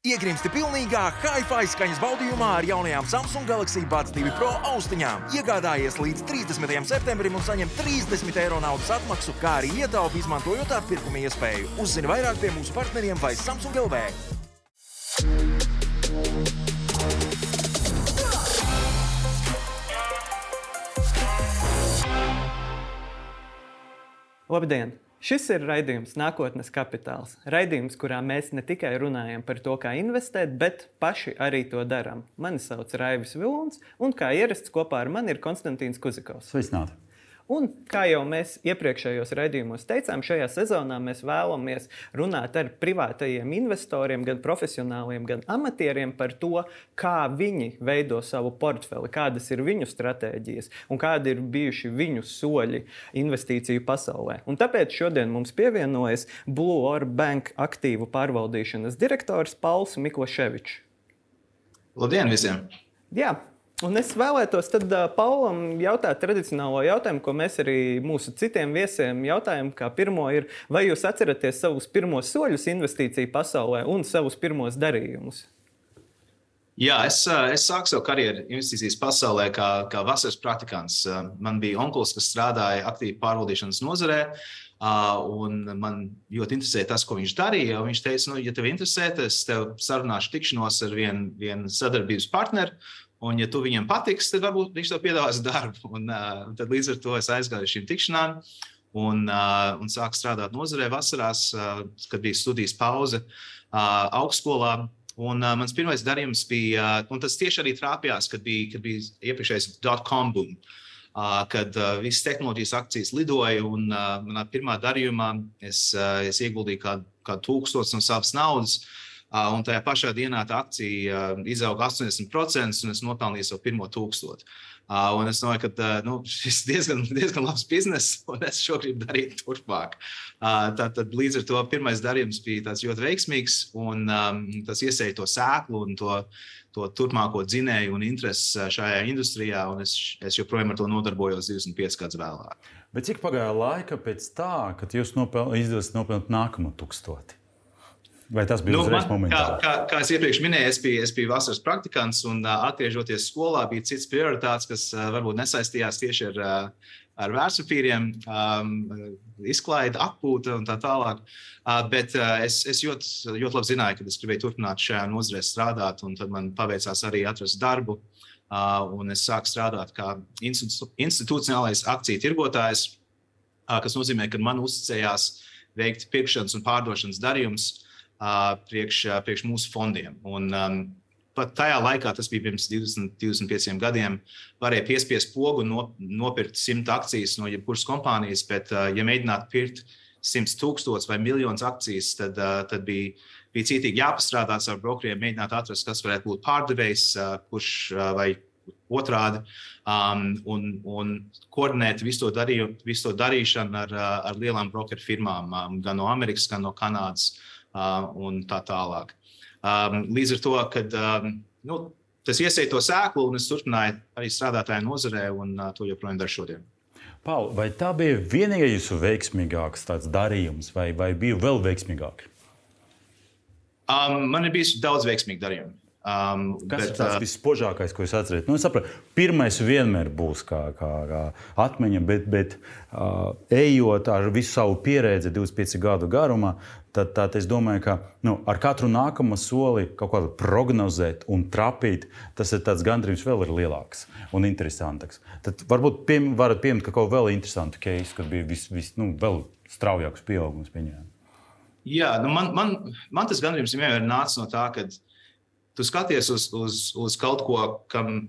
Iegrimsti pilnīgā hi-fi skaņas baudījumā ar jaunajām Samsung Galaxy Buds 2 Pro austiņām. Iegādājies līdz 30. septembrim un saņem 30 eiro naudas atmaksu, kā arī ietaupi izmantojot atpirkuma iespēju. Uzzini vairāk pie mūsu partneriem vai Samsung LV. Labdien! Šis ir raidījums Nākotnes kapitāls. Raidījums, kurā mēs ne tikai runājam par to, kā investēt, bet paši arī to darām. Mani sauc Raivis Vilons, un kā ierasts kopā ar mani ir Konstantīns Kuzikovs. Sveicināti! Un, kā jau mēs iepriekšējos raidījumos teicām, šajā sezonā mēs vēlamies runāt ar privātajiem investoriem, gan profesionāliem, gan amatieriem par to, kā viņi veido savu portfeli, kādas ir viņu stratēģijas un kādi ir bijuši viņu soļi investīciju pasaulē. Un tāpēc šodien mums pievienojas Blue Orb Bank aktīvu pārvaldīšanas direktors Pauls Mikloševičs. Labdien visiem! Jā, Un es vēlētos tad, uh, Paulam jautāt tradicionālo jautājumu, ko mēs arī mūsu citiem viesiem jautājam. Kā pirmo ir, vai jūs atceraties savus pirmos soļus investīciju pasaulē un savus pirmos darījumus? Jā, es, es sāku savu karjeru investīcijas pasaulē kā, kā vasaras praktikants. Man bija onkls, kas strādāja aktīvi pārvaldīšanas nozarē. Un man ļoti interesēja tas, ko viņš darīja. Viņš teica, nu, ja tev interesē, tad es tev sarunāšu tikšanos ar vienu vien sadarbības partneri. Un, ja tu viņam patiks, tad varbūt viņš tev piedāvās darbu. Un, uh, tad līdz ar to es aizgāju uz šīm tikšanām un, uh, un sāku strādāt nozarē vasarās, uh, kad bija studijas pauze uh, augstskolā. Un, uh, mans pirmais darījums bija, uh, un tas tieši arī trāpījās, kad bija, kad bija iepriekšējais dot-com boom. Uh, kad uh, visas tehnoloģijas akcijas lidoja, un uh, manā pirmā darījumā es, uh, es ieguldīju kādu kā tūkstošu no savas naudas. Uh, Un tajā pašā dienā tā akcija izauga 80%, un es nopelnīju savu pirmo tūkstošu. Un es domāju, ka nu, šis ir diezgan, diezgan labs bizness, un es šo gribu darīt turpmāk. Tātad līdz ar to pirmais darījums bija ļoti veiksmīgs, un tas iesaistīja to sēklu un to, to turpmāko dzinēju un interesi šajā industrijā. Es, es joprojām ar to nodarbojos 25 gadus vēlāk. Bet cik pagāja laika pēc tā, kad jūs nopel, izdevāt nopelnīt nākamo tūkstoti? Vai tas bija nu, uzreiz momentā? Kā, kā, kā es iepriekš minēju, es biju, es biju vasaras praktikants, un uh, atgriežoties skolā, bija cits prioritāts, kas uh, varbūt nesaistījās tieši ar, uh, ar vērtspapīriem, um, izklaide, atpūta un tā tālāk. Uh, bet uh, es, es ļoti, ļoti labi zināju, ka es gribēju turpināt šajā nozarē strādāt, un tad man paveicās arī atrast darbu. Uh, un es sāku strādāt kā institucionālais akciju tirgotājs, uh, kas nozīmē, ka man uzticējās veikt pirkšanas un pārdošanas darījumus priekš, priekš mūsu fondiem. Un, um, pat tajā laikā, tas bija pirms 20, 25 gadiem, varēja piespiest pogu un no, nopirkt 100 akcijas no jebkuras kompānijas, bet, ja mēģinātu pirkt 100 tūkstošus vai miljonus akcijas, tad, tad bija, bija cītīgi jāpastrādā ar brokeriem, mēģināt atrast, kas varētu būt pārdevējs, kurš vai otrādi, um, un, un koordinēt visu to, darīju, visu to darīšanu ar, ar lielām brokeru firmām, um, gan no Amerikas, gan no Kanādas. Uh, un tā tālāk. Līdz ar to, kad nu, tas iesaistīja to sēklu, un es turpināju arī strādāt tajā nozarē, un to joprojām daru šodien. Paul, vai tā bija vienīgais jūsu veiksmīgākais darījums, vai, vai bija vēl veiksmīgāk? Um, man ir bijis daudz veiksmīgu darījumu. Um, Kas bet, ir tas uh, vispožākais, ko jūs atceraties? Nu, sapratu, pirmais vienmēr būs kā, kā, kā atmiņa, bet, bet uh, ejot ar visu savu pieredzi 25 gadu garumā, tad, tad es domāju, ka nu, ar katru nākamo soli kaut kādu prognozēt un trapīt, tas ir gandrīz vēl ir lielāks un interesantāks. Tad varbūt piem, varat pieminēt kaut ko vēl interesantu case, kad bija vis, vis, nu, vēl straujāks pieaugums. Pieņēma. Jā, nu man, man, man tas gandrīz vienmēr nāca no tā, ka tu skaties uz, uz, uz kaut ko, kam,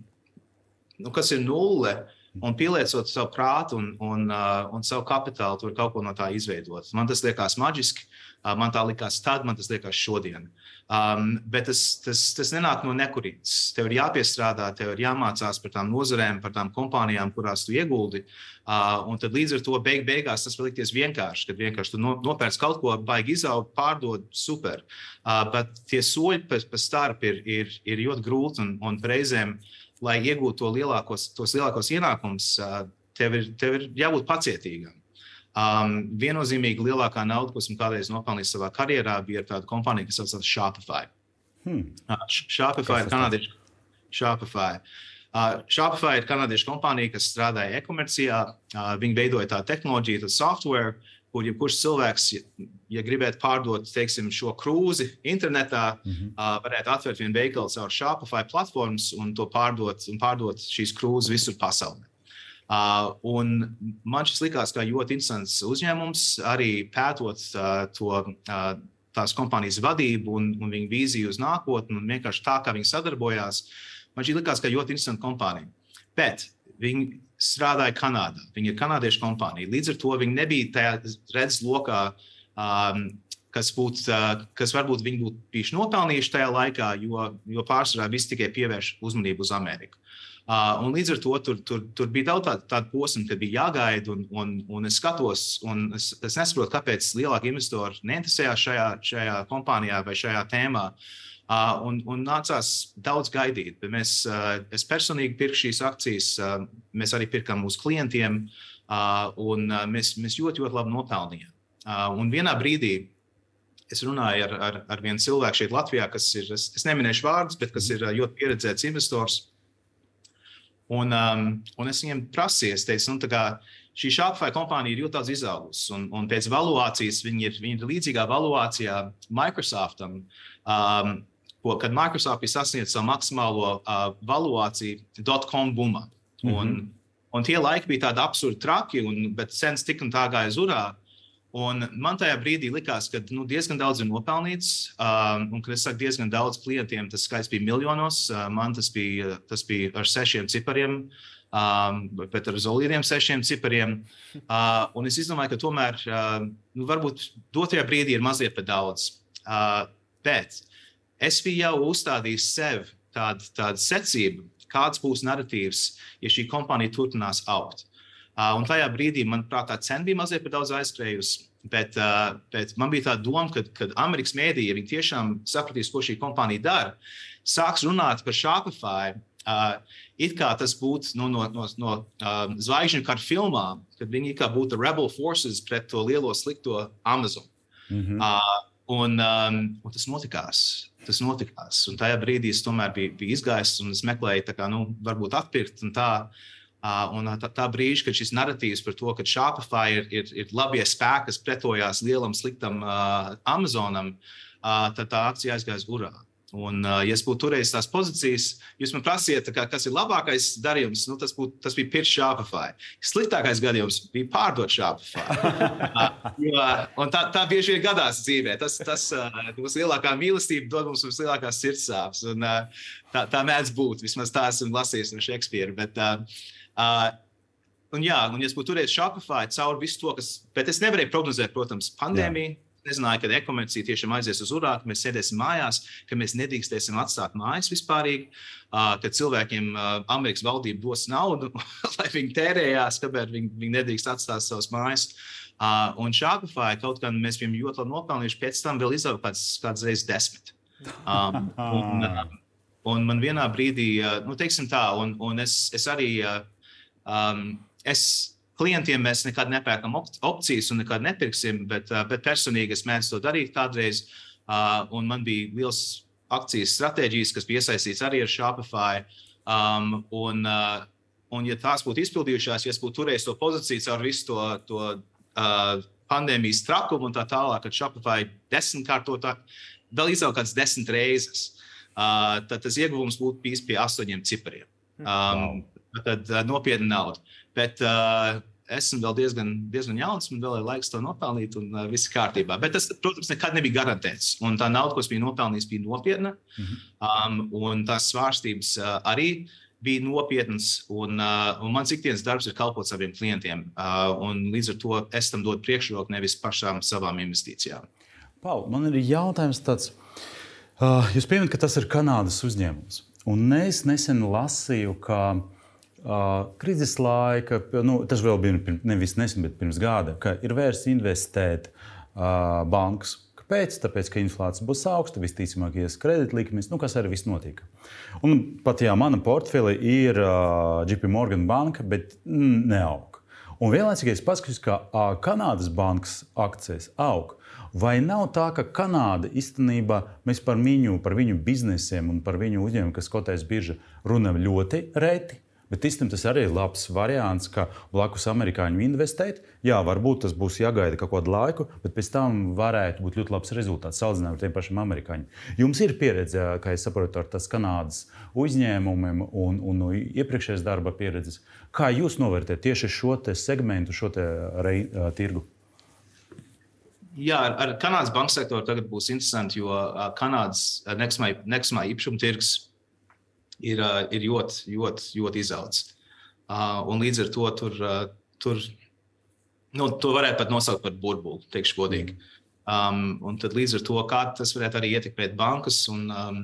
nu, kas ir nulle, un pieliecot savu prātu un, un, uh, un savu kapitālu, tur kaut ko no tā izveidot. Man tas liekas maģiski, uh, man tā likās tad, man tas liekas šodien. Um, bet tas, tas, tas nenāk no nekurītes. Tev ir jāpiestrādā, tev ir jāmācās par tām nozarēm, par tām kompānijām, kurās tu ieguldi. Uh, un tad līdz ar to beig beigās tas var likties vienkārši, kad vienkārši tu nopērci kaut ko, baigi izaugt, pārdod, super. Uh, bet tie soļi pēc, pēc starp ir, ir, ir ļoti grūti un, un reizēm. Uh, lai iegūtu to lielākos, tos lielākos ienākumus, tev ir, tev ir jābūt pacietīgam. Um, viennozīmīgi lielākā nauda, ko esmu kādreiz nopelnījis savā karjerā, bija ar tādu kompāniju, kas saucās Shopify. Hmm. Shopify ir kanādiešu. Shopify. Uh, Shopify ir kanādiešu kompānija, kas strādāja e-komercijā. Uh, viņi veidoja tādu tehnoloģiju, tādu software, kur jebkurš cilvēks, ja, ja gribētu pārdot teiksim, šo krūzi internetā, mm -hmm. uh, varētu atvērt vienu veikalu caur Shopify platformas un to pārdot, un pārdot šīs krūzes visur pasaulē. Uh, man šis likās kā ļoti interesants uzņēmums, arī pētot uh, to. Uh, tās kompānijas vadību un, un viņu vīziju uz nākotni, un vienkārši tā, kā viņi sadarbojās. Man šī likās, ka ļoti interesanta kompānija. Bet viņi strādāja Kanādā. Viņi ir kanādiešu kompānija. Līdz ar to viņi nebija tajā redzes lokā, um, kas, būt, uh, kas varbūt viņi būtu bijuši nopelnījuši tajā laikā, jo, jo pārsvarā viss tikai pievērš uzmanību uz Ameriku. Uh, līdz ar to tur, tur, tur bija daudz tādu, tādu posmu, kad bija jāgaida, un, un, un es skatos, un es, es nesaprotu, kāpēc lielāki investori neinteresējās šajā, šajā kompānijā vai šajā tēmā. Uh, un, un nācās daudz gaidīt. Mēs, uh, es personīgi pirku šīs akcijas, uh, mēs arī pirkām mūsu klientiem, un mēs, mēs ļoti, ļoti labi nopelnījām. Un vienā brīdī es runāju ar, ar, ar vienu cilvēku šeit Latvijā, kas ir, es, es neminēšu vārdus, bet kas ir ļoti pieredzēts investors. Un, um, un es viņiem prasīju, es teicu, nu, kā, šī Shopify kompānija ir ļoti daudz izaugusi, un, un pēc valuācijas viņi ir, viņi ir līdzīgā valuācijā Microsoftam. Um, ko, kad Microsoft bija sasniedzis savu maksimālo uh, valuāciju dotcom bumā. Mm -hmm. un, un tie laiki bija tādi absurdi traki, un, bet cenas tik un tā gāja zurā. Un man tajā brīdī likās, ka nu, diezgan daudz ir nopelnīts. Um, un, kad es saku diezgan daudz klientiem, tas skaits bija miljonos. Uh, man tas bija, tas bija ar sešiem cipariem. Um, bet ar zolīdiem sešiem cipariem. Uh, un es domāju, ka tomēr uh, nu, varbūt dotajā brīdī ir mazliet par daudz. Uh, bet es biju jau uzstādījis sev tādu, tādu secību, kāds būs narratīvs, ja šī kompānija turpinās augt. Uh, un tajā brīdī, manuprāt, tā cena bija mazliet par daudz aizskrējusi. Bet, uh, bet man bija tā doma, ka, kad Amerikas mēdīja, ja viņi tiešām sapratīs, ko šī kompānija dara, sāks runāt par Shopify. Uh, it kā tas būtu nu, no, no, no uh, zvaigžņu kara filmām, kad viņi kā būtu rebel forces pret to lielo slikto Amazon. Mm -hmm. uh, un, um, un tas notikās tas notikās. Un tajā brīdī es tomēr biju, biju izgājis un es meklēju, kā, nu, varbūt atpirkt. Un tā, uh, un tā, tā brīža, kad šis narratīvs par to, ka Shopify ir, ir, ir labie spēki, kas pretojās lielam, sliktam uh, Amazonam, uh, tad tā akcija aizgāja gurā. Un, ja es būtu turējis tās pozīcijas, jūs man prasījāt, kā, kas ir labākais darījums, nu, tas, būtu, tas bija pirkt Shopify. Sliktākais gadījums bija pārdot Shopify. uh, tā, tā bieži vien gadās dzīvē. Tas, tas uh, mums lielākā mīlestība dod mums vislielākās sirdsāpes. Un, uh, tā, tā mēdz būt. Vismaz tā esmu lasījis no Šekspīra. Bet, Un, jā, un ja es būtu turējis Shopify cauri visu to, kas. Bet es nevarēju prognozēt, protams, pandēmiju. Jā nezināju, kad e-komercija tiešām aizies uz urā, ka mēs sēdēsim mājās, ka mēs nedrīkstēsim atstāt mājas vispārīgi, uh, ka cilvēkiem Amerikas valdība dos naudu, lai viņi tērējās, kamēr viņi, viņi nedrīkst atstāt savas mājas. Un Shopify kaut kā mēs bijām ļoti labi nopelnījuši, pēc tam vēl izauga pēc kādas reizes desmit. Um, un, un man vienā brīdī, nu, teiksim tā, un, un es, es arī. Um, es klientiem mēs nekad nepērkam opcijas un nekad nepirksim, bet, bet personīgi es mēdzu to darīt kādreiz. Un man bija liels akcijas stratēģijas, kas bija iesaistīts arī ar Shopify. Um, un, uh, un, ja tās būtu izpildījušās, ja es būtu turējis to pozīciju caur visu to, to uh, pandēmijas trakumu un tā tālāk, kad Shopify desmitkārtotā, vēl izauga kāds desmit reizes, uh, tad tas ieguvums būtu bijis pie astoņiem cipariem. Um, wow. Tad uh, nopietna nauda. Bet uh, esmu vēl diezgan, diezgan jauns, man vēl ir laiks to nopelnīt, un uh, viss ir kārtībā. Bet tas, protams, nekad nebija garantēts. Un tā nauda, ko es biju nopelnījis, bija nopietna. Mm -hmm. um, un tās svārstības uh, arī bija nopietnas. Un, uh, un mans ikdienas darbs ir kalpot saviem klientiem. Uh, līdz ar to es tam dodu priekšroku nevis pašām savām investīcijām. Pau, man ir jautājums tāds. Uh, jūs pieminat, ka tas ir Kanādas uzņēmums. Un es nesen lasīju, ka uh, Uh, krīzes laika, nu, tas vēl bija pirms, nevis nesen, bet pirms gada, ka ir vērts investēt uh, bankas. Kāpēc? Tāpēc, ka inflācija būs augsta, visticamāk, ies kredītlikmes, nu, kas arī viss notika. Un pat ja mana portfeli ir uh, JP Morgan banka, bet neaug. Un vienlaicīgi es paskatos, ka uh, Kanādas bankas akcijas aug. Vai nav tā, ka Kanāda īstenībā mēs par viņu, par viņu biznesiem un par viņu uzņēmumu, kas kotēs biržā, runājam ļoti reti? Bet īstenībā tas arī ir labs variants, kā blakus amerikāņu investēt. Jā, varbūt tas būs jāgaida kaut kādu laiku, bet pēc tam varētu būt ļoti labs rezultāts salīdzinājumā ar tiem pašiem amerikāņiem. Jums ir pieredze, kā es saprotu, ar tās Kanādas uzņēmumiem un, un no iepriekšējās darba pieredzes. Kā jūs novērtējat tieši šo segmentu, šo rei, uh, tirgu? Jā, ar, ar Kanādas banku sektoru tagad būs interesanti, jo Kanādas nekustamā īpašuma tirgus ir, ir ļoti, ļoti, ļoti izaudzis. Un līdz ar to tur, tur nu, to varētu pat nosaukt par burbuli, teikšu godīgi. Um, un tad līdz ar to, kā tas varētu arī ietekmēt bankas, un, um,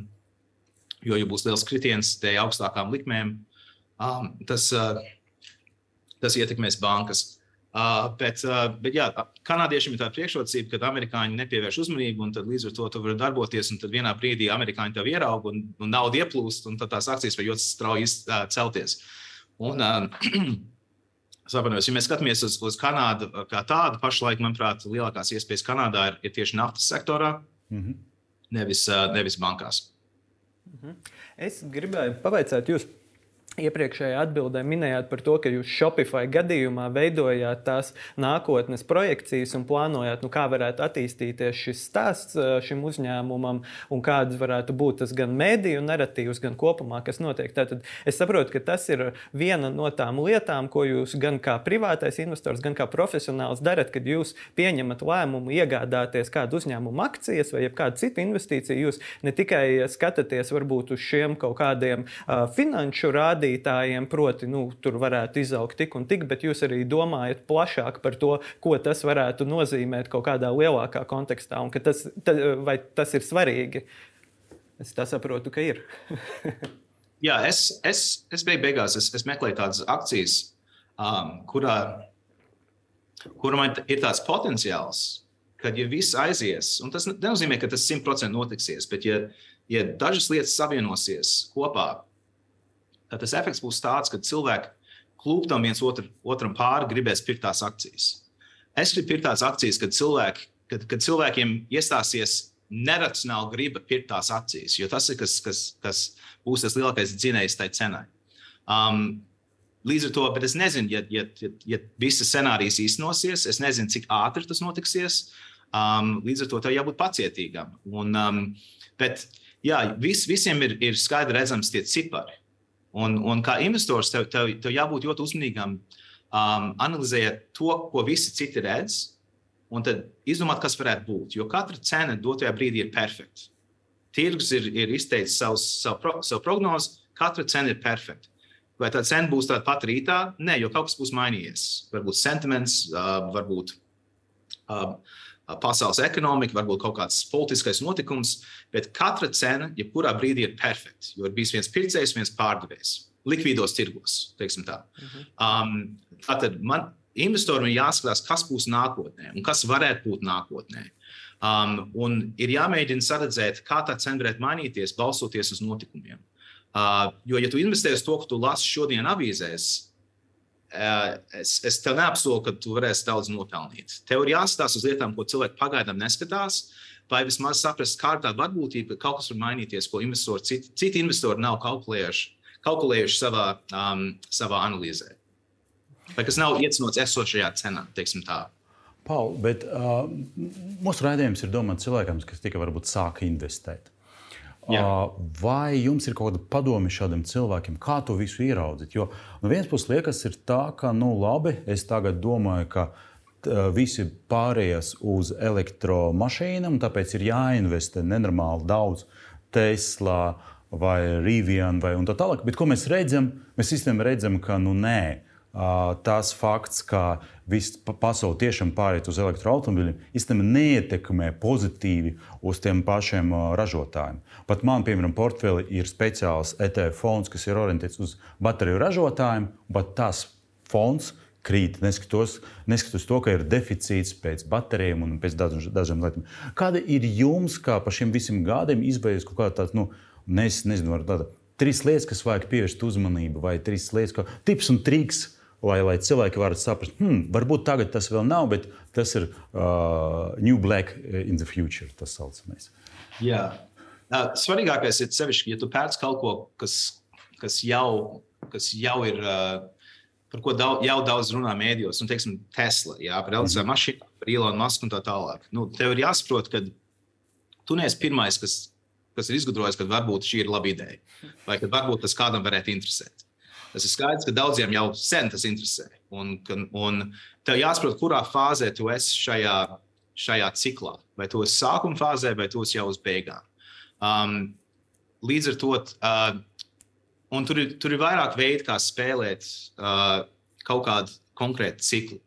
jo, ja būs liels kritiens dēļ augstākām likmēm, um, tas, uh, tas ietekmēs bankas. Uh, bet, uh, bet jā, kanādiešiem ir tā priekšrocība, ka amerikāņi nepievērš uzmanību, un līdz ar to tu vari darboties. Tad vienā brīdī amerikāņi tev ierauga un, un nauda ieplūst, un tad tās akcijas var ļoti strauji uh, celties. Un, uh, Saprotu, ja mēs skatāmies uz, uz Kanādu kā tādu, pašlaik, manuprāt, lielākās iespējas Kanādā ir, ir tieši naftas sektorā, mm -hmm. nevis, nevis bankās. Mm -hmm. Es gribēju pavaicāt jūs Iepriekšējā atbildē minējāt par to, ka jūs Shopify gadījumā veidojāt tās nākotnes projekcijas un plānojāt, nu, kā varētu attīstīties šis stāsts šim uzņēmumam un kādas varētu būt tas gan mēdīju narratīvs, gan kopumā, kas notiek. Tātad es saprotu, ka tas ir viena no tām lietām, ko jūs gan kā privātais investors, gan kā profesionāls darat, kad jūs pieņemat lēmumu iegādāties kādu uzņēmumu akcijas vai kādu citu investīciju. Jūs ne tikai skatāties varbūt uz šiem kaut kādiem uh, finanšu rādītājiem, rādītājiem, proti, nu, tur varētu izaugt tik un tik, bet jūs arī domājat plašāk par to, ko tas varētu nozīmēt kaut kādā lielākā kontekstā un tas, ta, vai tas ir svarīgi. Es tā saprotu, ka ir. Jā, es, es, es beig beigās es, es meklēju tādas akcijas, um, kurā, kurā man ir tāds potenciāls, ka, ja viss aizies, un tas nenozīmē, ka tas simtprocentīgi notiksies, bet ja, ja dažas lietas savienosies kopā, Tad tas efekts būs tāds, ka cilvēki klūptam viens otru, otram pāri, gribēs pirkt tās akcijas. Es gribu pirkt tās akcijas, kad, cilvēki, kad, kad cilvēkiem iestāsies neracionāli griba pirkt tās akcijas, jo tas ir kas, kas, kas būs tas lielākais dzinējs tai cenai. Um, Līdz ar to, bet es nezinu, ja, ja, ja, ja visas scenārijas īstenosies, es nezinu, cik ātri tas notiksies. Um, līdz ar to tev jābūt pacietīgam. Un, um, bet jā, vis, visiem ir, ir skaidri redzams tie cipari. Un, un kā investors, tev, tev, tev jābūt ļoti uzmanīgam, um, analizēt to, ko visi citi redz, un tad izdomāt, kas varētu būt. Jo katra cena dotajā brīdī ir perfekta. Tirgus ir, ir izteicis savus, savu, pro, savu prognozi, katra cena ir perfekta. Vai tā cena būs tāda pati rītā? Nē, jo kaut kas būs mainījies. Varbūt sentiments, uh, varbūt. Uh, pasaules ekonomika, varbūt kaut kāds politiskais notikums, bet katra cena, jebkurā brīdī, ir perfekta. Jo ir bijis viens pircējs, viens pārdevējs. Likvīdos tirgos, tā. Um, tātad man investoram ir jāskatās, kas būs nākotnē un kas varētu būt nākotnē. Um, un ir jāmēģina saredzēt, kā tā cena varētu mainīties, balstoties uz notikumiem. Uh, jo, ja tu investē uz to, ko tu lasi šodien avīzēs, es, es tev neapsolu, ka tu varēsi daudz nopelnīt. Tev ir jāskatās uz lietām, ko cilvēki pagaidām neskatās, vai vismaz saprast, kā tā varbūtība, ka kaut kas var mainīties, ko investori, citi, citi investori nav kalkulējuši, kalkulējuši savā, um, savā analīzē. Vai kas nav iecinots esošajā cenā, teiksim tā. Paul, bet uh, mūsu raidījums ir domāts cilvēkiem, kas tikai varbūt sāka investēt. Jā. Vai jums ir kaut kāda padome šādiem cilvēkiem, kā to visu ieraudzīt? Jo no vienas puses liekas, tā, ka, nu, labi, es tagad domāju, ka visi pārējās uz elektromašīnām, tāpēc ir jāinvestē nenormāli daudz Tesla vai Rivian vai tā tālāk. Bet ko mēs redzam? Mēs īstenībā redzam, ka nu nē tas fakts, ka viss pasaule tiešām pāriet uz elektroautomobiļiem, īstenībā neietekmē pozitīvi uz tiem pašiem ražotājiem. Pat man, piemēram, portfelī ir speciāls ETF fonds, kas ir orientēts uz bateriju ražotājiem, bet tas fonds krīt, neskatoties, neskatoties to, ka ir deficīts pēc baterijām un pēc dažām lietām. Kāda ir jums, kā par šiem visiem gadiem, izvēlēties kaut kāda tāda, nu, nes, nezinu, tāda trīs lietas, kas vajag pievērst uzmanību, vai trīs lietas, kā tips un triks? Lai, lai cilvēki varētu saprast, hmm, varbūt tagad tas vēl nav, bet tas ir uh, New Black in the Future. Tas saucamais. Jā. Uh, svarīgākais ir sevišķi, ja tu pēc kaut ko, kas, kas, jau, kas jau ir. Uh, par ko daudz, jau daudz runā mēdījos, nu, teiksim, Tesla, jā, par elektriskām mm mašīnām, par Ilonu Masku un tā tālāk. Nu, tev ir jāsaprot, ka tu neesi pirmais, kas, kas ir izgudrojis, ka varbūt šī ir laba ideja, vai ka varbūt tas kādam varētu interesēt. Tas ir skaidrs, ka daudziem jau sen tas interesē. Un, un tev jāsaprot, kurā fāzē tu esi šajā, šajā ciklā. Vai tu esi sākuma fāzē, vai tu esi jau uz beigām. Um, līdz ar to uh, tur ir, tur ir vairāk veidu, kā spēlēt uh, kaut kādu konkrētu ciklu.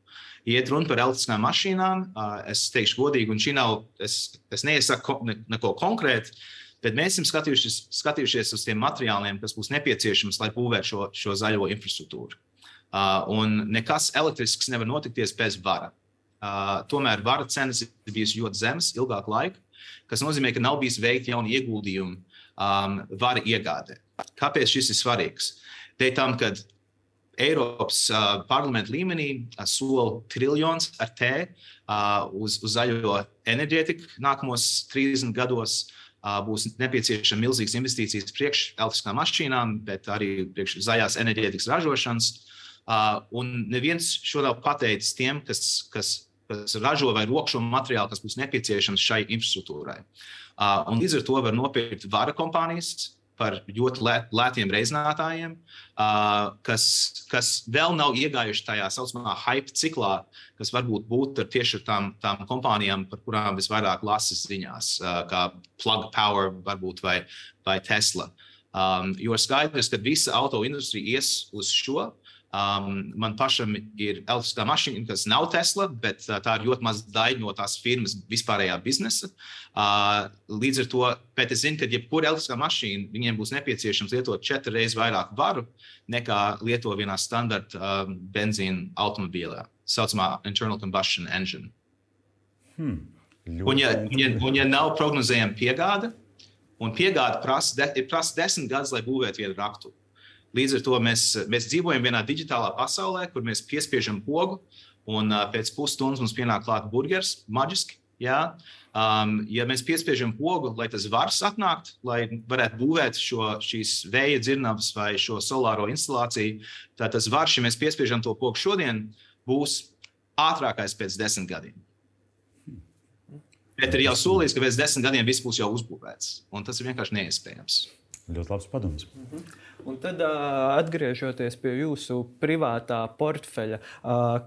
Iet runa par elektriskām mašīnām, uh, es teikšu godīgi, un šī nav, es, es neiesaku ne, neko konkrētu, bet mēs esam skatījušies, skatījušies uz tiem materiāliem, kas būs nepieciešams, lai būvētu šo, šo zaļo infrastruktūru. Uh, un nekas elektrisks nevar notikties bez vara. Uh, tomēr vara cenas ir bijusi ļoti zemas ilgāku laiku, kas nozīmē, ka nav bijis veikti jauni ieguldījumi um, vara iegādē. Kāpēc šis ir svarīgs? Dēļ tam, ka Eiropas uh, parlamenta līmenī uh, sola triljons ar T uh, uz, uz zaļo enerģētiku nākamos 30 gados. Uh, būs nepieciešama milzīgas investīcijas priekš elektriskām mašīnām, bet arī priekš zaļās enerģētikas ražošanas. Un neviens šo nav pateicis tiem, kas, kas, kas ražo vai rokšo materiālu, kas būs nepieciešams šai infrastruktūrai. Un līdz ar to var nopirkt vara kompānijas, par ļoti lēt, lētiem reizinātājiem, uh, kas, kas vēl nav iegājuši tajā saucamā hype ciklā, kas varbūt būtu ar tieši ar tām, tām kompānijām, par kurām visvairāk lasas ziņās, uh, kā Plug Power varbūt, vai, vai Tesla. Um, jo skaidrs, ka visa auto industrija ies uz šo, Um, man pašam ir elektriskā mašīna, kas nav Tesla, bet uh, tā ir ļoti maza daļa no tās firmas vispārējā biznesa. Uh, līdz ar to, bet es zinu, ka jebkura elektriskā mašīna viņiem būs nepieciešams lietot četras reizes vairāk varu nekā lieto vienā standarta um, benzīna automobīlā, tā saucamā internal combustion engine. Hmm. Un ja, un, ja, un ja nav prognozējama piegāde, un piegāde prasa, de, prasa desmit gadus, lai būvētu vienu raktu. Līdz ar to mēs, mēs dzīvojam vienā digitālā pasaulē, kur mēs piespiežam pogu, un pēc pusstundas mums pienāk klāta burgers, maģiski. Jā. Um, ja mēs piespiežam pogu, lai tas var atnākt, lai varētu būvēt šo, šīs vēja dzirnavas vai šo solāro instalāciju, tad tas var, ja mēs piespiežam to pogu šodien, būs ātrākais pēc desmit gadiem. Bet ir jau solījis, ka pēc desmit gadiem viss būs jau uzbūvēts, un tas ir vienkārši neiespējams. Ļoti labs padoms. Mm -hmm. Un tad, atgriežoties pie jūsu privātā portfeļa,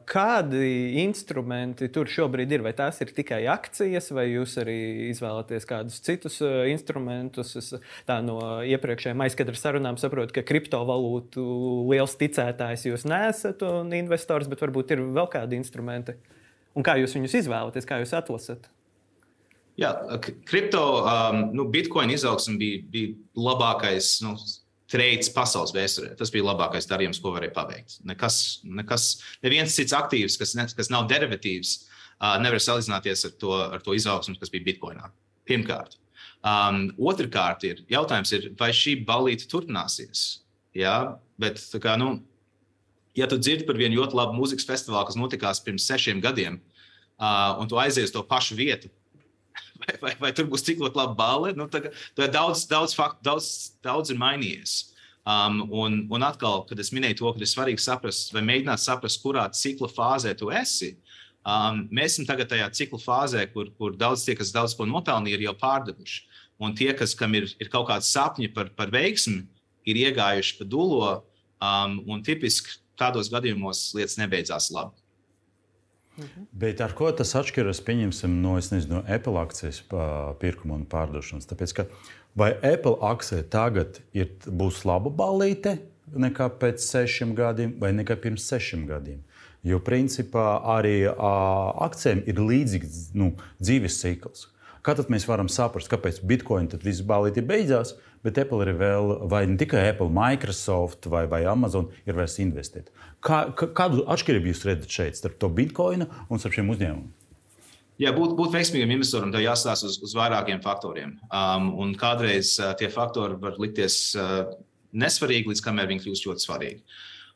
kādi instrumenti tur šobrīd ir? Vai tās ir tikai akcijas, vai jūs arī izvēlaties kādus citus instrumentus? Es tā no iepriekšējām aizkadra sarunām saprotu, ka kriptovalūtu liels ticētājs jūs neesat un investors, bet varbūt ir vēl kādi instrumenti. Un kā jūs viņus izvēlaties, kā jūs atlasat? Jā, kripto, um, nu, bitkoina izaugsme bija, bija labākais nu, trades pasaules vēsturē. Tas bija labākais darījums, ko varēja paveikt. Nekas, nekas, neviens cits aktīvs, kas, ne, kas nav derivatīvs, uh, nevar salīdzināties ar to, ar to izaugsmu, kas bija bitkoinā. Pirmkārt. Um, Otrakārt, ir jautājums, ir, vai šī balīte turpināsies. Jā, bet kā, nu, ja tu dzirdi par vienu ļoti labu mūzikas festivālu, kas notikās pirms sešiem gadiem, uh, un tu aizies to pašu vietu, vai, vai, vai tur būs tik laba balva. Nu, tā, tā daudz, daudz, faktu, daudz, daudz ir mainījies. Um, un, un atkal, kad es minēju to, ka ir svarīgi saprast, vai mēģināt saprast, kurā cikla fāzē tu esi. Um, mēs esam tagad tajā cikla fāzē, kur, kur daudz tie, kas daudz ko nopelnīja, ir jau pārdevuši. Un tie, kas, kam ir, ir kaut kādi sapņi par, par veiksmi, ir iegājuši pa dūlo. Um, un tipiski tādos gadījumos lietas nebeidzās labi. Mhm. Bet ar ko tas atšķiras no, nezinu, no Apple akcijas pirkuma un pārdošanas? Tāpēc, ka vai Apple akcija tagad ir, būs laba balīte nekā pēc sešiem gadiem vai nekā pirms sešiem gadiem? Jo principā arī akcijiem ir līdzīgs nu, dzīves cikls. Kā tad mēs varam saprast, kāpēc Bitcoin tad viss balīti beidzās, bet Apple ir vēl, vai ne tikai Apple, Microsoft vai, vai Amazon ir vairs investēt? Kā, kādu atšķirību jūs redzat šeit starp to bitkoinu un starp šiem uzņēmumiem? Jā, būt, būt veiksmīgam investoram, tev jāstāsta uz, uz vairākiem faktoriem. Um, un kādreiz uh, tie faktori var likties uh, nesvarīgi, līdz kamēr viņi kļūst ļoti svarīgi.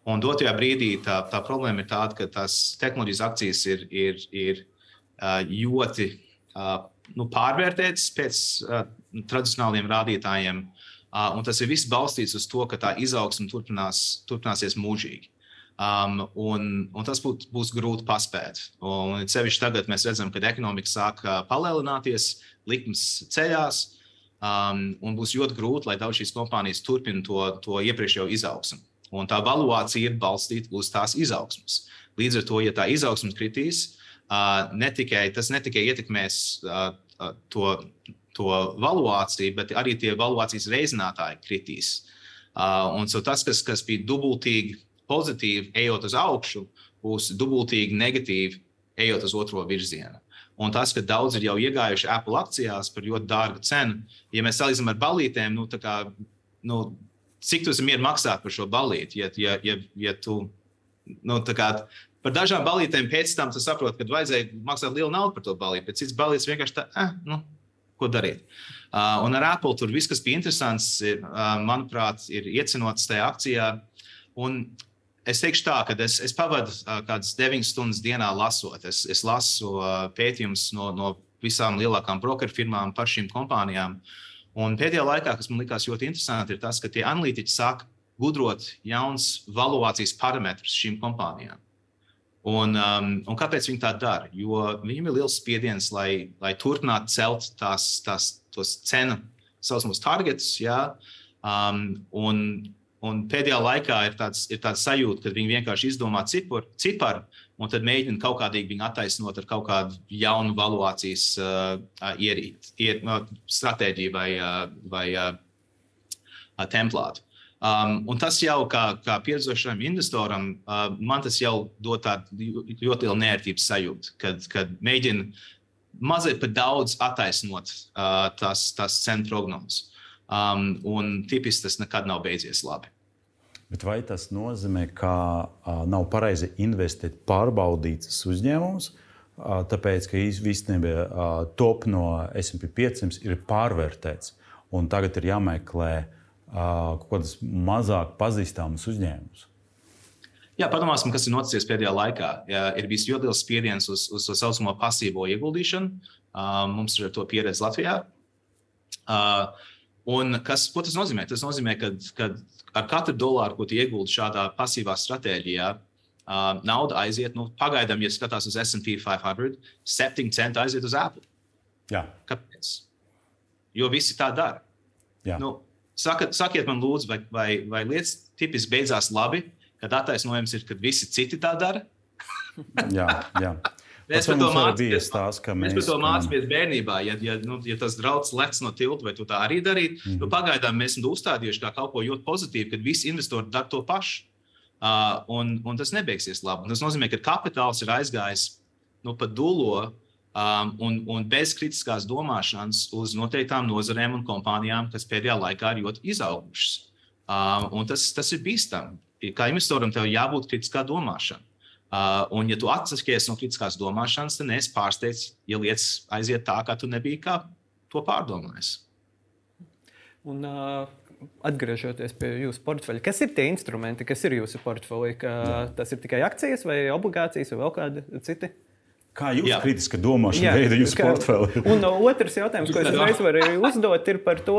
Un dotajā brīdī tā, tā problēma ir tāda, ka tās tehnoloģijas akcijas ir, ir, ir uh, ļoti uh, nu, pārvērtētas pēc uh, tradicionāliem rādītājiem. Uh, tas ir viss balstīts uz to, ka tā izaugsme turpinās, turpināsies mūžīgi. Um, un, un tas būt, būs grūti paspēt. Un sevišķi tagad mēs redzam, ka ekonomika sāk palielināties, likmes ceļās, um, un būs ļoti grūti, lai daudz šīs kompānijas turpina to, to iepriekšējo izaugsmu. Un tā valuācija ir balstīta uz tās izaugsmas. Līdz ar to, ja tā izaugsme kritīs, ne tikai, tas ne tikai ietekmēs to, to valuāciju, bet arī tie valuācijas reizinātāji kritīs. Un so tas, kas, kas bija dubultīgi pozitīvi, ejot uz augšu, būs dubultīgi negatīvi, ejot uz otro virzienu. Un tas, ka daudz ir jau iegājuši Apple akcijās par ļoti dārgu cenu, ja mēs salīdzinām ar balītēm, nu, kā, nu, cik tu esi mieru maksāt par šo balīti. Ja, ja, ja, ja tu, nu, kā, par dažām balītēm pēc tam saproti, ka vajadzēja maksāt lielu naudu par to balīti, bet cits balīts vienkārši tā, eh, nu, ko darīt. Uh, un ar Apple tur viss, kas bija interesants, ir, uh, manuprāt, ir iecenots tajā akcijā. Un es teikšu tā, ka es, es pavadu uh, kādas 9 stundas dienā lasot. Es, es lasu uh, pētījumus no, no visām lielākām brokeru firmām par šīm kompānijām. Un pēdējā laikā, kas man likās ļoti interesanti, ir tas, ka tie analītiķi sāk gudrot jauns valuācijas parametrus šīm kompānijām. Un, um, un kāpēc viņi tā dara? Jo viņiem ir liels spiediens, lai, lai turpinātu celt tās, tās cenu saucamos targetus. Ja? Um, un, un pēdējā laikā ir tāds, ir tāds sajūta, ka viņi vienkārši izdomā ciparu, ciparu un tad mēģina kaut kādīgi viņu attaisnot ar kaut kādu jaunu valuācijas uh, ierīt, ier, no, stratēģiju vai, uh, vai uh, templātu. Um, un tas jau kā, kā pieredzošam investoram, uh, man tas jau dod tādu ļoti lielu nērtības sajūtu, kad, kad mēģina mazliet par daudz attaisnot uh, tās, tās cenu prognozes. Um, un tipiski tas nekad nav beidzies labi. Bet vai tas nozīmē, ka a, nav pareizi investēt pārbaudītas uzņēmumus, a, tāpēc ka īstenībā top no SP 500 ir pārvērtēts un tagad ir jāmeklē a, kaut kādas mazāk pazīstamas uzņēmumus? Jā, padomāsim, kas ir noticis pēdējā laikā. Jā, ir bijis ļoti liels spiediens uz, uz tā saucamo pasīvo ieguldīšanu. Uh, mums ir to pieredze Latvijā. Uh, Un kas, ko tas nozīmē? Tas nozīmē, ka, ar katru dolāru, ko ieguldi šādā pasīvā stratēģijā, uh, nauda aiziet, nu, pagaidām, ja skatās uz SP 500, 7 centi aiziet uz Apple. Jā. Kāpēc? Jo visi tā dara. Jā. Nu, saka, sakiet man, lūdzu, vai, vai, vai lietas tipiski beidzās labi, kad attaisnojums ir, kad visi citi tā dara? jā, jā. Mēs par to mācāmies. Tās, mēs, mēs to mācāmies bērnībā. Ja, ja, nu, ja tas draugs lec no tilta, vai tu tā arī darītu, mm -hmm. nu, pagaidām mēs esam uzstādījuši kā kaut ko ļoti pozitīvu, kad visi investori dara to pašu. Uh, un, un tas nebeigsies labi. Tas nozīmē, ka kapitāls ir aizgājis nu, pa dulo um, un, un bez kritiskās domāšanas uz noteiktām nozarēm un kompānijām, kas pēdējā laikā ir ļoti izaugušas. Uh, tas, tas ir bīstami. Kā investoram, tev jābūt kritiskā domāšanai. Uh, un, ja tu atsakies no kritiskās domāšanas, tad es pārsteidzu, ja lietas aiziet tā, kā tu nebija kā to pārdomājis. Un, uh, atgriežoties pie jūsu portfeļa, kas ir tie instrumenti, kas ir jūsu portfelī? Tas ir tikai akcijas vai obligācijas vai vēl kādi citi? Kā jūs Jā. kritiski domāšana veida jūsu kā, portfeli? un otrs jautājums, ko es uzreiz varu uzdot, ir par to,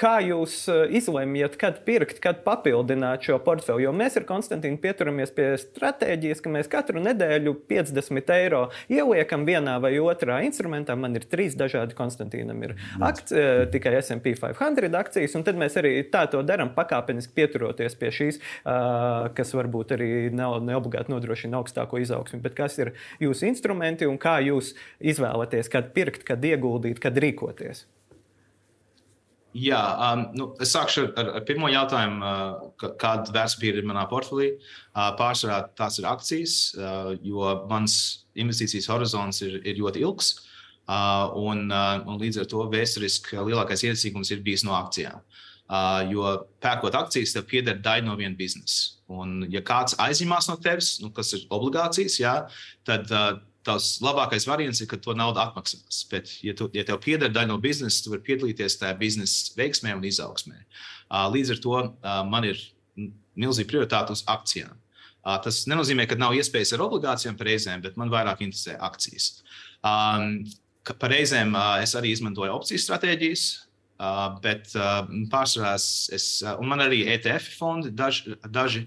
kā jūs izlemjat, kad pirkt, kad papildināt šo portfeli. Jo mēs ar Konstantīnu pieturamies pie stratēģijas, ka mēs katru nedēļu 50 eiro ieliekam vienā vai otrā instrumentā. Man ir trīs dažādi Konstantīnam ir akci, tikai SP 500 akcijas, un tad mēs arī tā to darām pakāpeniski pieturoties pie šīs, kas varbūt arī neobligāti nodrošina augstāko izaugsmu. Bet kas ir jūsu instruments? Instrumenti un kā jūs izvēlaties, kad pirkt, kad ieguldīt, kad rīkoties? Jā, um, nu, es sākšu ar, ar pirmo jautājumu, uh, kāda vērtspapīra ir manā portfelī. Uh, pārsvarā tās ir akcijas, uh, jo mans investīcijas horizons ir, ir ļoti ilgs. Uh, un, uh, un līdz ar to vēsturiski lielākais iesaistījums ir bijis no akcijām. Uh, jo pērkot akcijas, tev pieder daļa no viena biznesa. Un, ja kāds aizņemās no tevis, nu, kas ir obligācijas, jā, tad uh, tavs labākais variants ir, ka to naudu atmaksās. Bet, ja, tu, ja tev pieder daļa no biznesa, tu vari piedalīties tajā biznesa veiksmē un izaugsmē. Uh, līdz ar to uh, man ir milzīgu prioritāti uz akcijām. Tas nenozīmē, ka nav iespējas ar obligācijām reizēm, bet man vairāk interesē akcijas. Par reizēm uh, es arī izmantoju opciju stratēģijas, uh, bet uh, pārsvarā es, un man arī ETF fondi daži. daži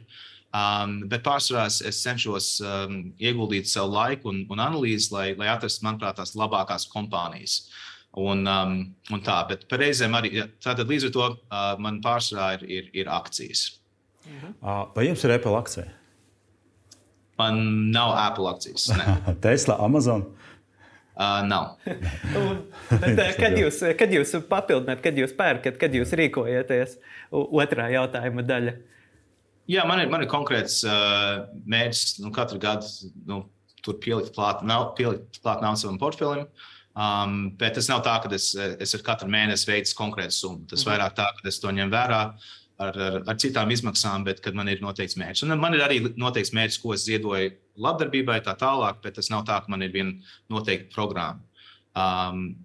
Um, bet pārsvarā es cenšos um, ieguldīt savu laiku un, un analīzi, lai, lai atrastu, manuprāt, tās labākās kompānijas. Un, um, un tā, bet reizēm arī tātad līdz ar to uh, man pārsvarā ir, ir, ir akcijas. Mhm. Vai jums ir Apple akcija? Man nav Apple akcijas. Tesla, Amazon. Uh, nav. Bet, kad, jūs, kad jūs papildināt, kad jūs pērkat, kad jūs rīkojaties? Otrā jautājuma daļa. Jā, man ir, man ir konkrēts uh, mērķis nu, katru gadu nu, tur pielikt klāt, nav, pielikt klāt naudu savam portfelim. Um, bet tas nav tā, ka es, es ar katru mēnesi veicu konkrētu summu. Tas -hmm. vairāk tā, ka es to ņemu vērā ar, ar, ar citām izmaksām, bet kad man ir noteikts mērķis. Un man ir arī noteikts mērķis, ko es ziedoju labdarbībai, tā tālāk, bet tas nav tā, ka man ir viena noteikta programma. Um,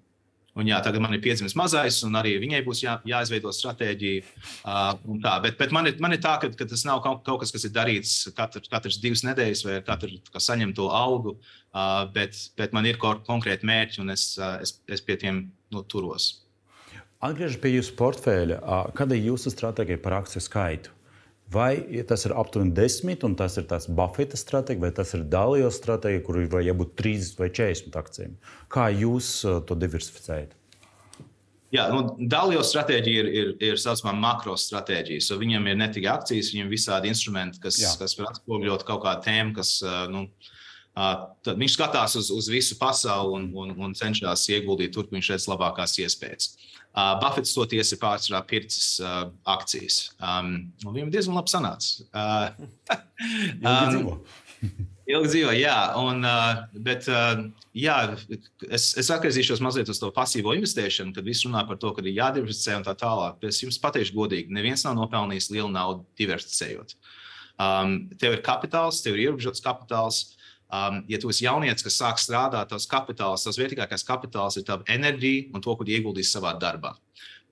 Un jā, tagad man ir piedzimis mazais, un arī viņai būs jā, jāizveido stratēģija. Uh, tā, bet bet man, ir, man ir tā, ka, ka tas nav kaut, kaut kas, kas ir darīts katru, katrs divas nedēļas, vai katru saņem to algu, uh, bet, bet man ir konkrēti mērķi, un es, uh, es, es pie tiem nu, turos. Atgriežoties pie jūsu portfeļa, kāda ir jūsu stratēģija par akciju skaitu? Vai tas ir aptuveni 10, un tas ir tāds Buffeta stratēģija, vai tas ir dalījuma stratēģija, kur ir jābūt 30 vai 40 akcijiem? Kā jūs to diversificējat? Jā, nu, dalījuma stratēģija ir, ir, ir saucamā makro stratēģija. So viņam ir ne tikai akcijas, viņam ir visādi instrumenti, kas, Jā. kas var atspoguļot kaut kādu tēmu, kas nu, Tad viņš skatās uz, uz visu pasauli un, un, un cenšas ieguldīt tur, kur viņš redz labākās iespējas. Uh, Buffets toties ir pārsvarā pircis uh, akcijas. Um, viņam diezgan labi sanāca. Uh, ilgi dzīvo. ilgi dzīvo, jā. Un, uh, bet uh, jā, es, es atgriezīšos mazliet uz to pasīvo investēšanu, kad viss runā par to, ka ir jādiversificē un tā tālāk. Es jums pateikšu godīgi, neviens nav nopelnījis lielu naudu diversificējot. Um, tev ir kapitāls, tev ir ierobežots kapitāls. Um, ja tu esi jaunietis, kas sāk strādāt, tavs kapitāls, tavs vērtīgākais kapitāls ir tava enerģija un to, ko ieguldīs savā darbā.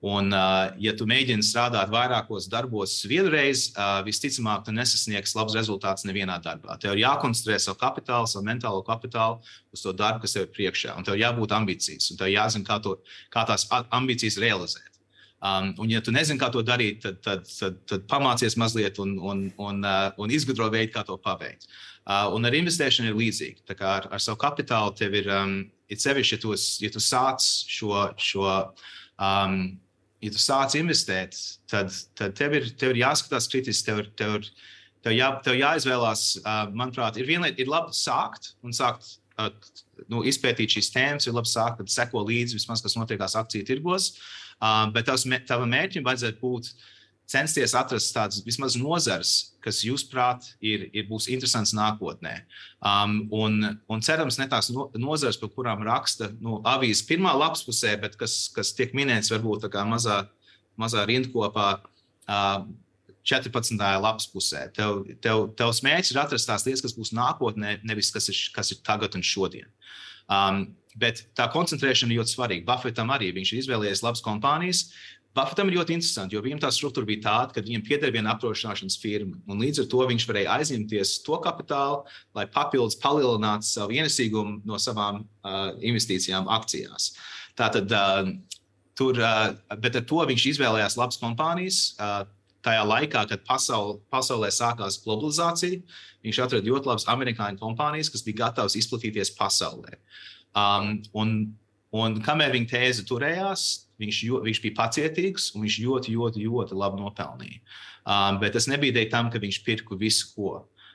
Un, uh, ja tu mēģini strādāt vairākos darbos vienreiz, uh, visticamāk, tu nesasniegsi labus rezultātus nevienā darbā. Tev ir jākoncentrē savu kapitālu, savu mentālo kapitālu uz to darbu, kas tev ir priekšā. Un tev jābūt ambīcijas, un tev jāzina, kā, to, kā tās ambīcijas realizēt. Um, un, ja tu nezini, kā to darīt, tad, tad, tad, tad pamācies mazliet un, un, un, uh, un izgudro veidu, kā to paveikt. Uh, un ar investēšanu ir līdzīgi. Tā kā ar, ar savu kapitālu tev ir, um, ir sevišķi, ja tu, ja tu sāc šo, šo um, ja tu sāc investēt, tad, tad tev, ir, tev ir jāskatās kritiski, tev ir, tev ir, tev jā, tev jāizvēlās, uh, manuprāt, ir vienlaicīgi, ir labi sākt un sākt. Uh, nu, izpētīt šīs tēmas, ir labi sākt, kad seko līdzi vismaz, kas notiekās akciju tirgos. Uh, bet tavs, tavam mērķim vajadzētu būt uh, censties atrast tādas vismaz nozares, kas, jūsuprāt, ir, ir būs interesants nākotnē. Um, un, un cerams, ne tās no, nozares, par kurām raksta nu, avīzes pirmā lapspusē, bet kas, kas tiek minēts varbūt tā kā mazā, mazā rindkopā. Uh, 14. lapspusē. Tev, tev, tevs mērķis ir atrast tās lietas, kas būs nākotnē, nevis kas ir, kas ir tagad un šodien. Um, bet tā koncentrēšana ir ļoti svarīga. Buffetam arī viņš ir izvēlējies labas kompānijas, Buffetam ir ļoti interesanti, jo viņam tā struktūra bija tāda, ka viņam pieder viena apdrošināšanas firma. Līdz ar to viņš varēja aizņemties to kapitālu, lai papildus palielinātu savu ienesīgumu no savām uh, investīcijām akcijās. Tātad, uh, tur, uh, bet ar to viņš izvēlējās labas kompānijas. Uh, tajā laikā, kad pasaul, pasaulē sākās globalizācija, viņš atrada ļoti labas amerikāņu kompānijas, kas bija gatavas izplatīties pasaulē. Um, un, un kamēr viņa tēze turējās, Viņš, jo, viņš bija pacietīgs un viņš ļoti, ļoti, ļoti labi nopelnīja. Um, bet tas nebija dēļ tam, ka viņš pirka visu, ko.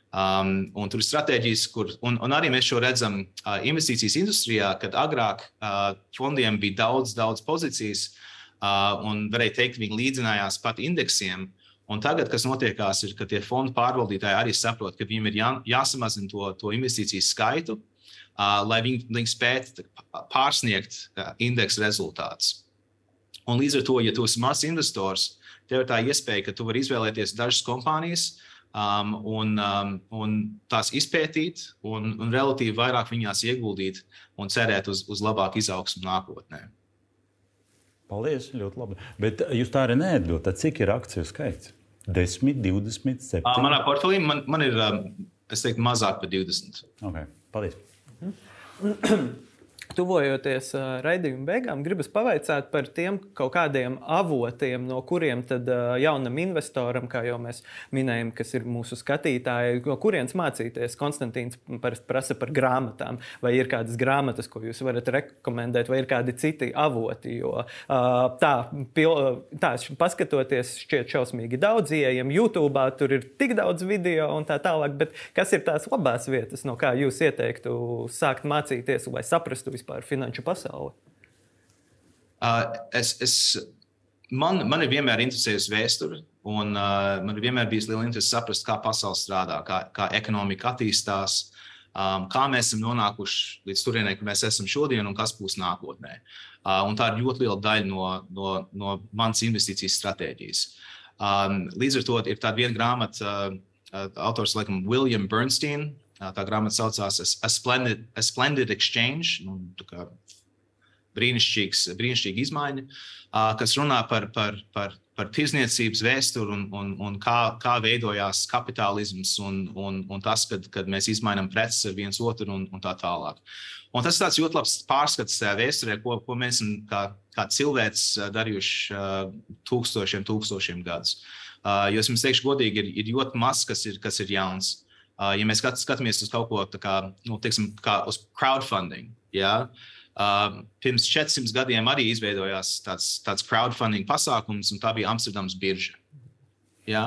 Um, un tur ir stratēģijas, kur, un, un arī mēs šo redzam uh, investīcijas industrijā, kad agrāk uh, fondiem bija daudz, daudz pozīcijas, uh, un varēja teikt, ka viņi līdzinājās pat indeksiem. Un tagad, kas notiekās, ir, ka tie fondu pārvaldītāji arī saprot, ka viņiem ir jā, jāsamazina to, to investīciju skaitu, uh, lai viņi, viņi spētu pārsniegt uh, indeksa rezultātus. Un līdz ar to, ja tu esi mazs investors, tev ir tā iespēja, ka tu vari izvēlēties dažas kompānijas um, un, um, un tās izpētīt, un, un relatīvi vairāk viņās ieguldīt un cerēt uz, uz labāku izaugsmu nākotnē. Paldies, ļoti labi. Bet jūs tā arī neatbildat, cik ir akciju skaits? 10, 20, 7. Uh, manā portfelī man, man ir, um, es teiktu, mazāk par 20. Okay. Paldies! 嗯。Tuvojoties uh, raidījuma beigām, gribas pavaicāt par tiem kaut kādiem avotiem, no kuriem tad uh, jaunam investoram, kā jau mēs minējām, kas ir mūsu skatītāji, no kurienes mācīties. Konstantīns prasa par grāmatām, vai ir kādas grāmatas, ko jūs varat rekomendēt, vai ir kādi citi avoti. Jo, uh, tā, pil, tā, paskatoties, šķiet šausmīgi daudz ieejam YouTube, tur ir tik daudz video un tā tālāk, bet kas ir tās labās vietas, no kā jūs ieteiktu sākt mācīties, lai saprastu vispār? finanšu pasauli? Uh, es, es, man, man ir vienmēr interesējusi vēsture, un uh, man ir vienmēr bijis liela interese saprast, kā pasaule strādā, kā, kā ekonomika attīstās, um, kā mēs esam nonākuši līdz turienei, kur mēs esam šodien un kas būs nākotnē. Uh, tā ir ļoti liela daļa no, no, no manas investīcijas stratēģijas. Um, līdz ar to ir tāda viena grāmata, uh, autors laikam William Bernstein, Tā grāmata saucās A Splendid, A Splendid Exchange. Nu, brīnišķīgs, brīnišķīga izmaiņa, kas runā par, par, par, par tirzniecības vēsturi un, un, un kā, kā veidojās kapitālisms un, un, un tas, kad, kad mēs izmainām preces viens otru un, un tā tālāk. Un tas ir ļoti labs pārskats tajā vēsturē, ko, ko mēs esam kā, kā cilvēks darījuši tūkstošiem, tūkstošiem gadus. Jo es jums teikšu, godīgi, ir, ir ļoti maz, kas ir, kas ir jauns. Uh, ja mēs skatāmies uz kaut ko tādu, nu, teiksim, kā uz crowdfunding, ja? uh, pirms 400 gadiem arī izveidojās tāds, tāds crowdfunding pasākums, un tā bija Amsterdamas birža. Ja?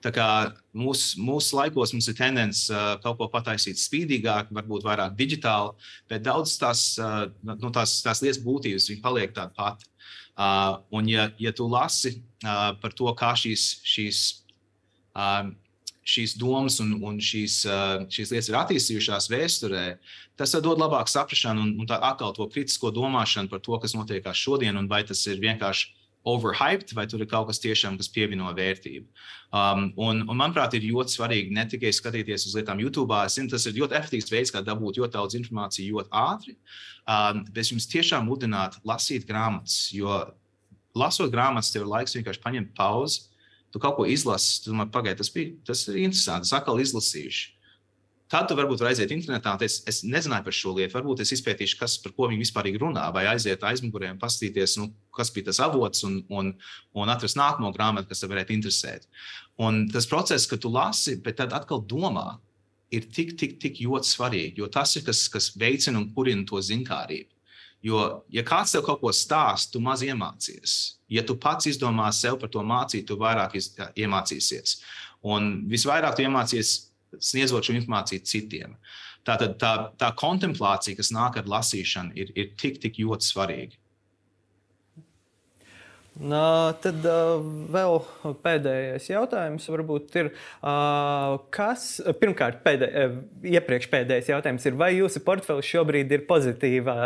Tā kā mūsu mūs laikos mums ir tendence uh, kaut ko pataisīt spīdīgāk, varbūt vairāk digitāli, bet daudz tās, uh, nu, tās, tās lietas būtības paliek tāda pati. Uh, un, ja, ja tu lasi uh, par to, kā šīs, šīs uh, šīs domas un, un šīs, šīs lietas ir attīstījušās vēsturē, tas dod labāku saprāšanu un, un atkal to kritisko domāšanu par to, kas notiekās šodien, un vai tas ir vienkārši overhyped, vai tur ir kaut kas tiešām, kas pievieno vērtību. Um, un, un, manuprāt, ir ļoti svarīgi ne tikai skatīties uz lietām YouTube. Es zinu, tas ir ļoti efektīvs veids, kā dabūt ļoti daudz informācijas ļoti ātri. Um, bet es jums tiešām mudinātu lasīt grāmatas, jo lasot grāmatas, tev ir laiks vienkārši paņemt pauzi tu kaut ko izlasi, tu domā, pagaidi, tas bija tas interesanti, es atkal izlasīšu. Tad tu varbūt aiziet internetā un teikt, es nezināju par šo lietu. Varbūt es izpētīšu, kas, par ko viņi vispār runā, vai aiziet aizmugurē un paskatīties, nu, kas bija tas avots, un, un, un atrast nākamo grāmatu, kas tev varētu interesēt. Un tas process, ka tu lasi, bet tad atkal domā, ir tik, tik, tik ļoti svarīgi, jo tas ir kas, kas veicina un kurina to zinkārību. Jo, ja kāds tev kaut ko stāsta, tu maz iemācies. Ja tu pats izdomā sev par to mācīt, tu vairāk iz, iemācīsies. Un visvairāk tu iemācīsies sniedzot šo informāciju citiem. Tātad tā, tā kontemplācija, kas nāk ar lasīšanu, ir, ir tik, tik ļoti svarīga. Uh, tad uh, vēl pēdējais jautājums varbūt ir, uh, kas, pirmkārt, pēdē, iepriekš pēdējais jautājums ir, vai jūsu portfelis šobrīd ir pozitīvā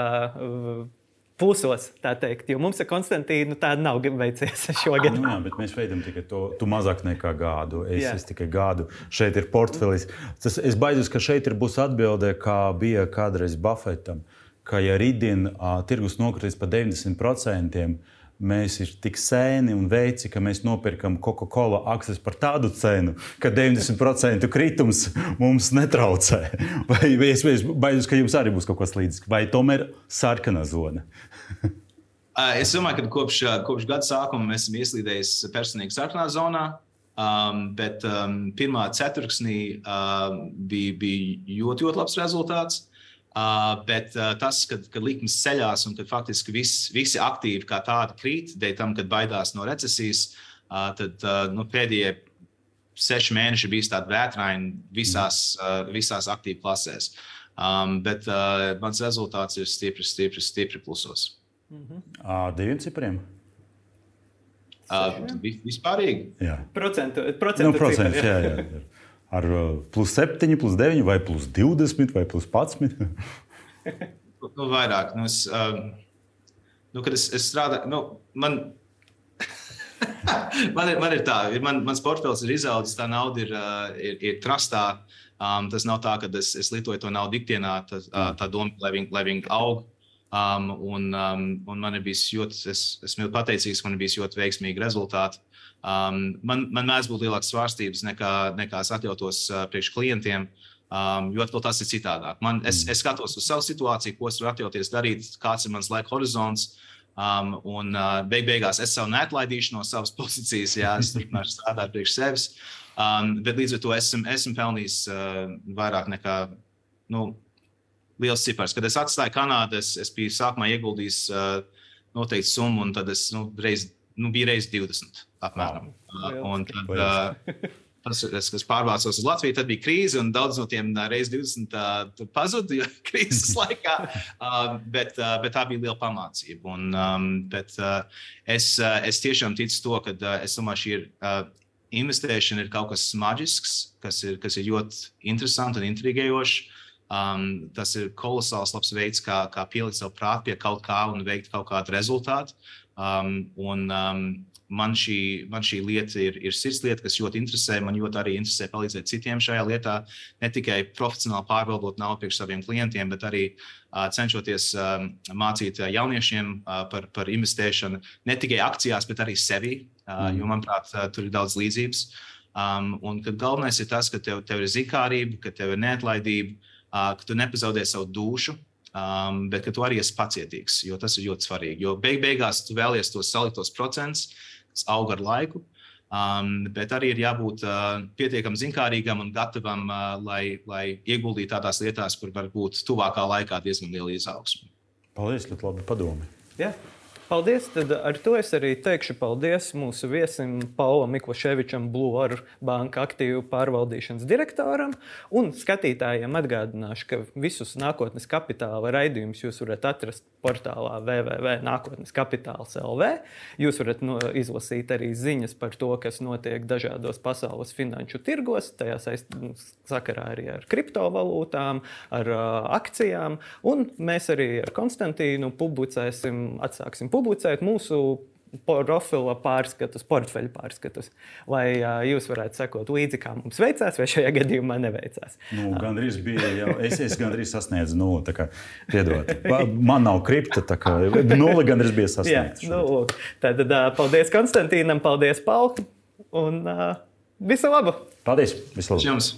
plusos, tā teikt, jo mums ar Konstantīnu tāda nav veicies šogad. Nu, jā, bet mēs veidojam tikai to, tu mazāk nekā gādu. Es, jā. es tikai gādu. Šeit ir portfelis. Tas, es baidos, ka šeit ir būs atbilde, kā bija kādreiz Buffetam, ka ja rītdien uh, tirgus nokritīs pa 90%, mēs esam tik sēni un veici, ka mēs nopirkam Coca-Cola akcijas par tādu cenu, ka 90% kritums mums netraucē. Vai, es baidos, ka jums arī būs kaut kas līdzīgs, vai tomēr sarkana zona? es domāju, ka kopš, kopš gada sākuma mēs esam ieslīdējuši personīgi sarkanā zonā. Um, bet um, pirmā ceturksnī uh, bija, bija ļoti, ļoti labs rezultāts. Uh, bet uh, tas, kad, kad likmes ceļās un kad faktiski vis, visi aktīvi kā tādi krīt, dēļ tam, kad baidās no recesijas, uh, tad uh, nu, pēdējie seši mēneši bija tādi vētraini visās, uh, visās aktīvu klasēs. Um, bet uh, mans rezultāts ir stipri, stipri, stipri plusos. Mm -hmm. Ar diviem cipriem? Uh, vispārīgi. Jā, procentu, procentu nu, procents, cipari, jā. jā, jā ar uh, plus 7, plus 9, vai plus 20, vai plus 11? nu, vairāk. Nu, es, um, nu, kad es, es strādāju, nu, man, man, ir, man ir tā, ir, man, mans portfels ir izaudzis, tā nauda ir, uh, ir, ir trastā. Um, tas nav tā, ka es, es lietoju to naudu ikdienā, tā, tā doma, lai viņi, lai viņi aug. Um, un, um, un man ir bijis ļoti, es esmu pateicīgs, man ir bijis ļoti veiksmīgi rezultāti. Um, man, man mēdz būt lielākas svārstības nekā, nekā es atļautos uh, priekš klientiem. Um, jo tas ir citādāk. Man, es, es skatos uz savu situāciju, ko es varu atļauties darīt, kāds ir mans laika horizonts. Um, un uh, beig beigās es savu neatlaidīšu no savas pozīcijas, jā, es turpināšu strādāt priekš sevis. Um, bet līdz ar to esmu, esmu pelnījis uh, vairāk nekā nu, liels cipars. Kad es atstāju Kanādu, es, es biju sākumā ieguldījis uh, noteikti summu, un tad es nu, reiz, nu, biju reizes 20 apmēram. Uh, un tad, uh, Tas, es, kas pārvācos uz Latviju, tad bija krīze, un daudz no tiem reizes 20 uh, pazuda krīzes laikā. Uh, bet, uh, bet tā bija liela pamācība. Un, um, bet, uh, es, uh, es tiešām ticu to, ka uh, es domāju, šī ir. Uh, Investēšana ir kaut kas maģisks, kas ir, kas ir ļoti interesants un intrigējošs. Um, tas ir kolosāls labs veids, kā, kā pielikt savu prātu pie kaut kā un veikt kaut kādu rezultātu. Um, un, um, man šī, man šī lieta ir, ir sirdslieta, kas ļoti interesē. Man ļoti arī interesē palīdzēt citiem šajā lietā. Ne tikai profesionāli pārvaldot naudu priekš saviem klientiem, bet arī uh, cenšoties uh, mācīt uh, jauniešiem uh, par, par investēšanu ne tikai akcijās, bet arī sevi. Uh, mm. Jo, manuprāt, uh, tur ir daudz līdzības. Um, un galvenais ir tas, ka tev, tev ir zikārība, ka tev ir neatlaidība, uh, ka tu nepazaudē savu dušu. Um, bet ka tu arī esi pacietīgs, jo tas ir ļoti svarīgi. Jo beig beigās tu vēlies tos saliktos procentus, kas aug ar laiku. Um, bet arī ir jābūt uh, pietiekami zinkārīgam un gatavam, uh, lai, lai ieguldītu tādās lietās, kur var būt tuvākā laikā diezgan liela izaugsme. Paldies, ļoti labi padomi. Yeah. Paldies! Tad ar to es arī teikšu paldies mūsu viesim Paulam Mikloševičam, Blue Banka aktīvu pārvaldīšanas direktoram. Un skatītājiem atgādināšu, ka visus nākotnes kapitāla raidījumus jūs varat atrast portālā www.nākotneskapitāls.lv. Jūs varat no, izlasīt arī ziņas par to, kas notiek dažādos pasaules finanšu tirgos, tajā sakarā arī ar kriptovalūtām, ar uh, akcijām. Un mēs arī ar Konstantīnu publicēsim, atsāksim publicēt mūsu profila pārskatus, portfeļu pārskatus, lai uh, jūs varētu sekot līdzi, kā mums veicās, vai šajā gadījumā neveicās. Nu, gan arī bija jau, es, es gan arī sasniedzu. Nu, piedod, man nav kripta, tā kā nulli gan arī bija sasniegts. Jā, nu, tad uh, paldies Konstantīnam, paldies Pauli un uh, visu labu! Paldies! Visu labu! Jums.